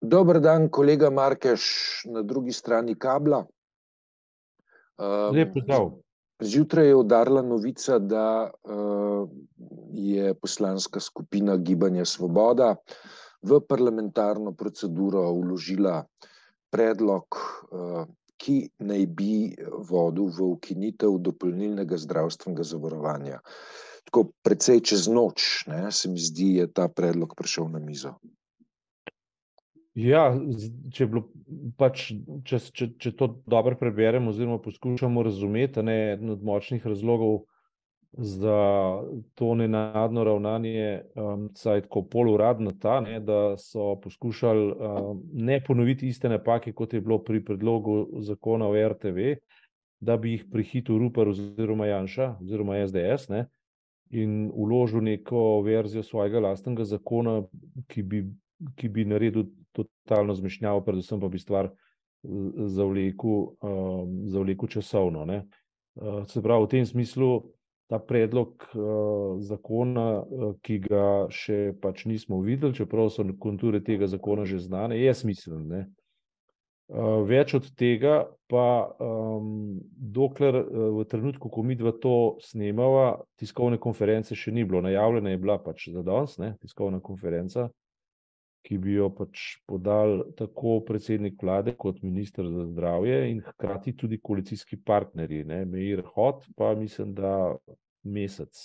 Dober dan, kolega Markeš, na drugi strani kabla. Lep pozdrav. Zjutraj je udarila novica, da je poslanska skupina Gibanja Svoboda v parlamentarno proceduro vložila predlog, ki naj bi vodil v ukinitev dopolnilnega zdravstvenega zavarovanja. Tako precej čez noč, ne, se mi zdi, je ta predlog prišel na mizo. Ja, če je bilo pač, če, če, če to dobro preberemo oziroma poskušamo razumeti, ne, eden od močnih razlogov za to nenadno ravnanje, vsaj tako poluradno ta, ne, da so poskušali, ne ponoviti iste napake, kot je bilo pri predlogu zakona o RTV, da bi jih prehitel Rupar oziroma Janša oziroma SDS, ne, in vložil neko verzijo svojega lastnega zakona, ki bi, ki bi naredil totalno zmešnjavo, predvsem pa bi stvar zavlekel, zavlekel časovno, ne. Se pravi, v tem smislu ta predlog, zakona, ki ga še pač nismo videli, čeprav so konture tega zakona že znane, je smiseln, ne. več od tega pa, dokler, v trenutku, ko midva to snemava, tiskovne konference še ni bilo, najavljena je bila pač za danes, ne, tiskovna konferenca, ki bi jo pač podal tako predsednik vlade kot minister za zdravje in hkrati tudi koalicijski partnerji, ne, Meir Hot pa mislim, da Mesec,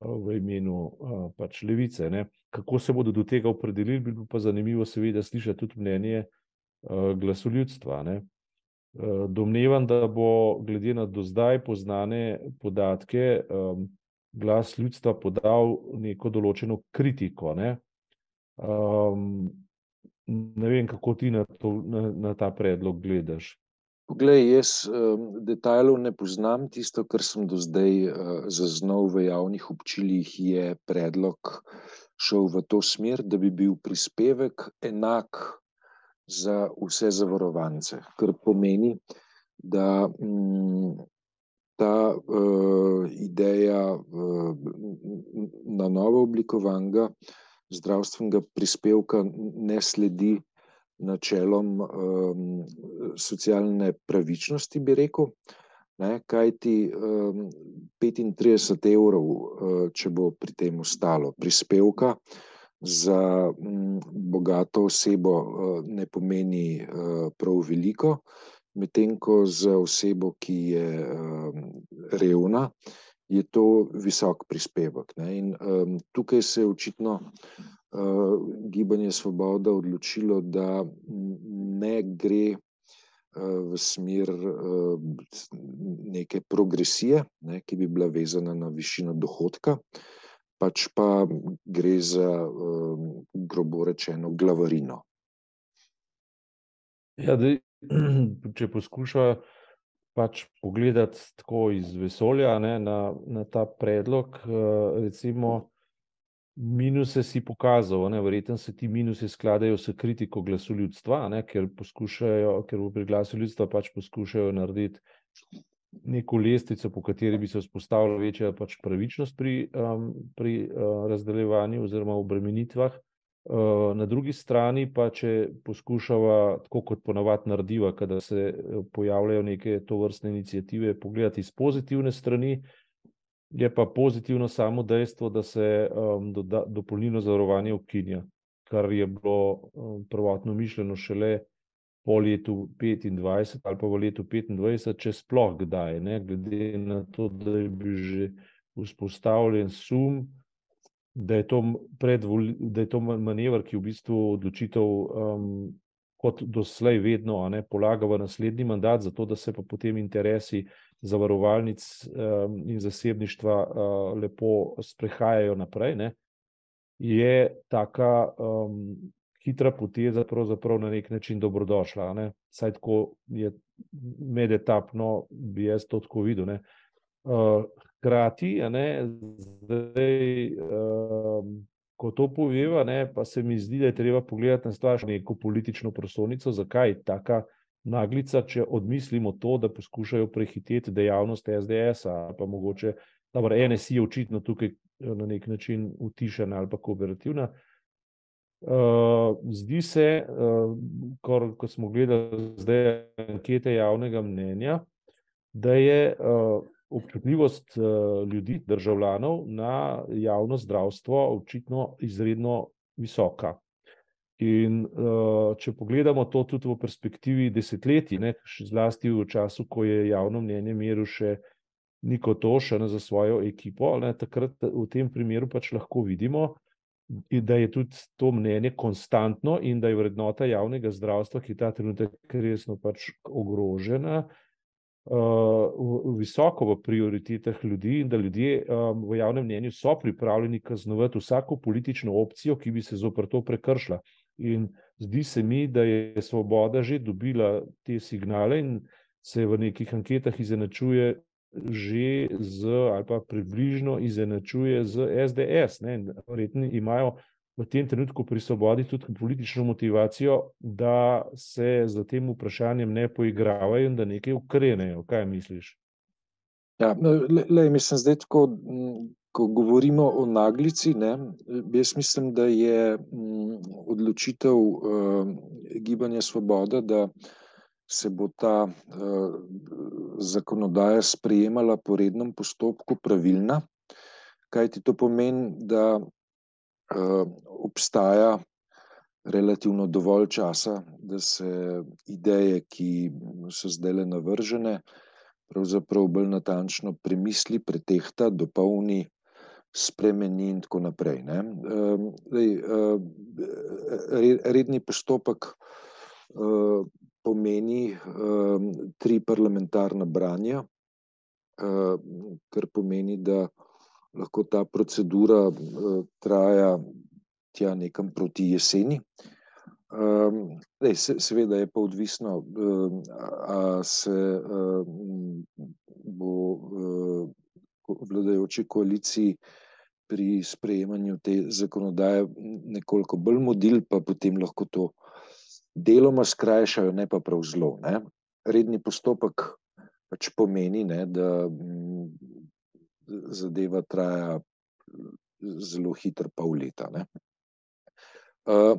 v imenu, pač Levice, ne. Kako se bodo do tega opredelili, bi bilo pa zanimivo seveda slišati tudi mnenje, glasu ljudstva, ne. domnevam, da bo glede na do zdaj poznane podatke, glas ljudstva podal neko določeno kritiko, ne. Ne vem, kako ti na to, na, na ta predlog gledaš. Poglej, jaz, detajlov ne poznam, tisto, kar sem do zdaj, zaznal v javnih občilih, je predlog šel v to smer, da bi bil prispevek enak za vse zavarovance, kar pomeni, da, ta, ideja, na novo oblikovanega zdravstvenega prispevka ne sledi načelom, socialne pravičnosti, bi rekel, ne, kajti, petintrideset evrov, če bo pri tem ostalo, prispevka za, bogato osebo, ne pomeni, prav veliko, medtem ko za osebo, ki je, revna, je to visok prispevek, ne, in, tukaj se je očitno, Gibanje Svoboda odločilo, da ne gre, v smer, neke progresije, ne, ki bi bila vezana na višino dohodka, pač pa gre za, grobo rečeno, glavarino. Ja, zdaj, če poskušava pač pogledati tako iz vesolja, ne, na, na ta predlog, recimo minuse si pokazal, ne, verjetno se ti minusi skladajo s kritiko glasu ljudstva, ne, ker poskušajo, ker pri glasu ljudstva pač poskušajo narediti neko lestvico, po kateri bi se vzpostavila večja pač pravičnost pri, pri, razdeljevanju oziroma obremenitvah. Na drugi strani pa, če poskušava, tako kot ponavadi narediva, kadar se pojavljajo neke tovrstne iniciative, pogledati iz pozitivne strani, je pa pozitivno samo dejstvo, da se, dopolnilno zavarovanje ukinja, kar je bilo, prvotno mišljeno šele po letu petindvajset ali pa v letu petindvajset, če sploh kdaj, ne, glede na to, da je bil že vzpostavljen sum, da je to da je to manever, ki v bistvu odločitev, kot doslej vedno, ne, polaga v naslednji mandat, zato da se pa potem interesi zavarovalnic, in zasebništva, lepo sprehajajo naprej, ne, je taka, hitra poteza pravzaprav na neki način dobrodošla, ne, vsaj tako je medetapno bi jaz to tako videl, ne. Hkrati, zdaj, ko to poveva, ne, pa se mi zdi, da je treba pogledati na stvar neko politično prosojnico, zakaj taka naglica, če odmislimo to, da poskušajo prehiteti dejavnost SDS-a ali pa mogoče, NSi je očitno tukaj na neki način utišana ali pa kooperativna, Uh, zdi se, uh, kor, ko smo gledali zdaj ankete javnega mnenja, da je uh, občutljivost uh, ljudi, državljanov na javno zdravstvo očitno izredno visoka. In uh, če pogledamo to tudi v perspektivi desetletij, ne, zlasti v času, ko je javno mnenje meril še Niko Tošen za svojo ekipo, ne, takrat v tem primeru pač lahko vidimo, da je tudi to mnenje konstantno in da je vrednota javnega zdravstva, ki je ta trenutek resno pač ogrožena, uh, visoko v prioritetah ljudi in da ljudje um, v javnem mnenju so pripravljeni kaznovati vsako politično opcijo, ki bi se zopr to prekršila. In zdi se mi, da je Svoboda že dobila te signale in se v nekih anketah izenačuje že z, ali pa približno izenačuje z SDS. Verjetno imajo v tem trenutku pri Svobodi tudi politično motivacijo, da se za tem vprašanjem ne poigravajo in da nekaj ukrenejo. Kaj misliš? Ja, le, le, mislim, zdaj tako ko govorimo o naglici, ne, jaz mislim, da je m, odločitev uh, Gibanja Svoboda, da se bo ta uh, zakonodaja sprejemala po rednem postopku, pravilna. Kaj ti to pomeni, da obstaja relativno dovolj časa, da se ideje, ki so zdaj le navržene, pravzaprav bolj natančno premisli, pretehta, dopolni spremeni in tako naprej. Dej, redni postopek pomeni tri parlamentarna branja, kar pomeni, da lahko ta procedura traja tja nekam proti jeseni. Dej, seveda je pa odvisno, a se bo vladajoči koaliciji pri sprejemanju te zakonodaje nekoliko bolj modil, pa potem lahko to deloma skrajšajo, ne pa prav zelo. Ne. Redni postopek pač pomeni, ne, da zadeva traja zelo hitro, pol leta. Ne. Uh,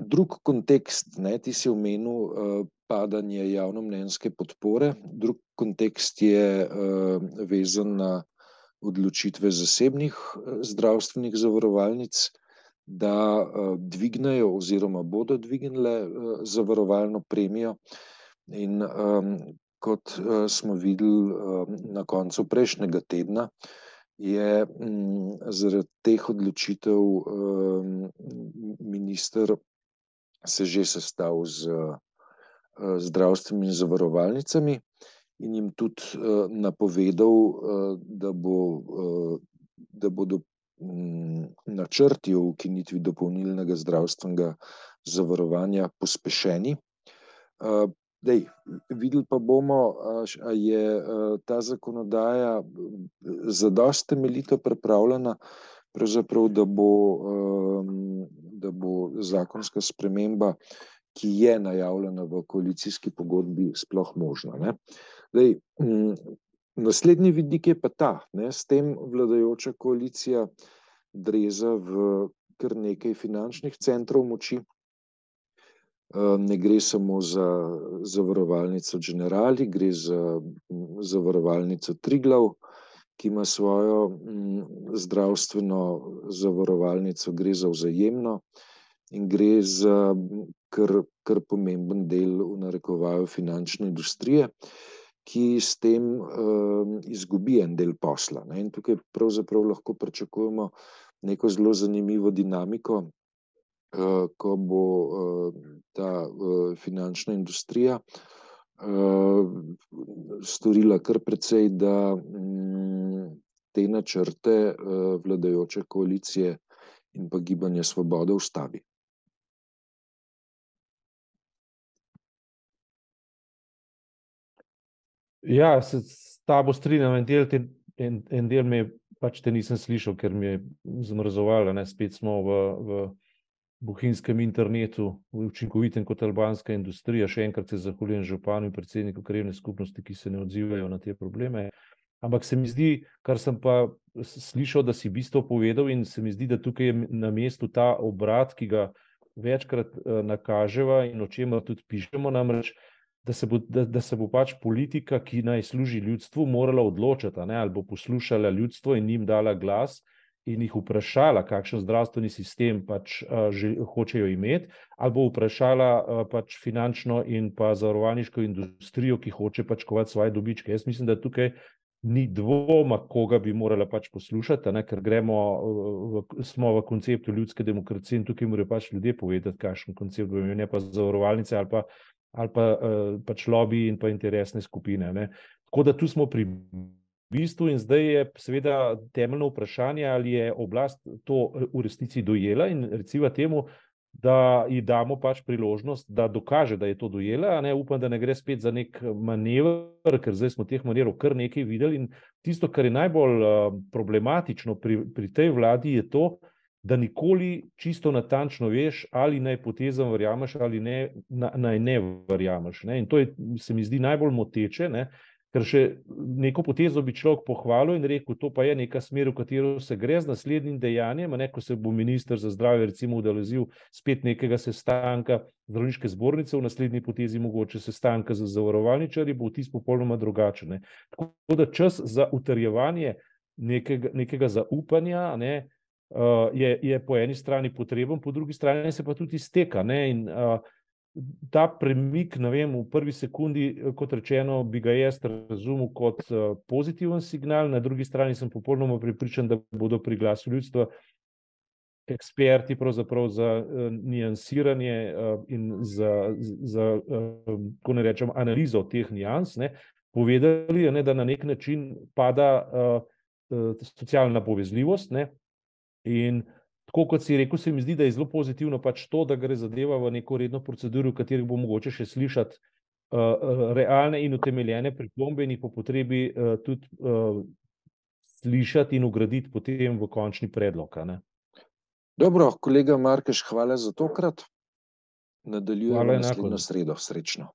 drug kontekst, ne, ti si omenil uh, padanje javnomnenjske podpore, drug kontekst je uh, vezan na odločitve zasebnih zdravstvenih zavarovalnic, da uh, dvignejo oziroma bodo dvignile uh, zavarovalno premijo. In um, kot uh, smo videli uh, na koncu prejšnjega tedna, je um, zaradi teh odločitev um, minister se že sestal z zdravstvenimi zavarovalnicami in jim tudi napovedal, da, bo, da bodo um, načrti o ukinitvi dopolnilnega zdravstvenega zavarovanja pospešeni. Dej, videli pa bomo, ali je ta zakonodaja zadosti temeljito pripravljena, da bo, da bo zakonska sprememba, ki je najavljena v koalicijski pogodbi, sploh možna. Dej, naslednji vidik je pa ta, da s tem vladajoča koalicija dreza v kar nekaj finančnih centrov moči. Ne gre samo za zavarovalnico Generali, gre za zavarovalnico Triglav, ki ima svojo zdravstveno zavarovalnico, gre za vzajemno in gre za kar, kar pomemben del v narekovaju finančne industrije, ki s tem uh, izgubi en del posla. Ne? In tukaj pravzaprav lahko pričakujemo neko zelo zanimivo dinamiko, ko bo uh, ta uh, finančna industrija storila kar precej, da um, te načrte vladajoče koalicije in pa gibanje svobode ustavi. Ja, se s tabo strinjam, en del, te, en, en del me pač te nisem slišal, ker mi je zmrzovalo. Spet smo v, v bohinjskem internetu, učinkovitem kot albanska industrija. Še enkrat se zahvaljujem županu in predsedniku krevne skupnosti, ki se ne odzivajo na te probleme. Ampak se mi zdi, kar sem pa slišal, da si v bistvu povedal, in se mi zdi, da tukaj je na mestu ta obrat, ki ga večkrat uh, nakažemo in o čemer tudi pišemo, namreč, da se, bo, da, da se bo pač politika, ki naj služi ljudstvu, morala odločiti, ali bo poslušala ljudstvo in jim dala glas. In jih vprašala, kakšen zdravstveni sistem pač uh, že hočejo imeti, ali bo vprašala uh, pač finančno in pa zavarovalniško industrijo, ki hoče pač kovati svoje dobičke. Jaz mislim, da tukaj ni dvoma, koga bi morala pač poslušati, ne? ker gremo, v, smo v konceptu ljudske demokracije in tukaj morajo pač ljudje povedati, kakšen koncept bo imel, ne pa zavarovalnice ali pa, ali pa pač lobby in pa interesne skupine. Ne? Tako da tu smo pri bistvu in zdaj je seveda temeljno vprašanje, ali je oblast to v resnici dojela in recimo temu, da ji damo pač priložnost, da dokaže, da je to dojela. Ne? Upam, da ne gre spet za nek manever, ker zdaj smo teh manevrov kar nekaj videli. In tisto, kar je najbolj uh, problematično pri, pri tej vladi, je to, da nikoli čisto natančno veš, ali naj potezam verjameš ali ne, na, naj ne verjameš. Ne? In to je, se mi zdi najbolj moteče. Ne? Ker še neko potezo bi človek pohvalil in rekel, to pa je neka smer, v katero se gre z naslednjim dejanjem. Ne, ko se bo ministr za zdravje, recimo, udeležil spet nekega sestanka zdravniške zbornice, v naslednji potezi mogoče sestanka z zavarovalničarji, bo vtis popolnoma drugačen. Ne. Tako da čas za utrjevanje nekega, nekega zaupanja ne, uh, je, je po eni strani potreben, po drugi strani se pa tudi izteka. Ne, in, uh, ta premik, ne vem, v prvi sekundi, kot rečeno, bi ga jaz razumel kot uh, pozitiven signal, na drugi strani sem popolnoma pripričan, da bodo pri glasu ljudstva eksperti za uh, nijansiranje uh, in za, za uh, ko ne rečem, analizo teh nijans, ne, povedali, ne, da na nek način pada uh, uh, socialna povezljivost ne, in uh, Tako kot si rekel, se mi zdi, da je zelo pozitivno pač to, da gre zadeva v neko redno proceduro, v kateri bo mogoče še slišati uh, realne in utemeljene pripombe in jih po potrebi uh, tudi uh, slišati in ugraditi potem v končni predlog. Dobro, kolega Markeš, hvala za tokrat. Nadaljujemo naslednjo sredo. Srečno.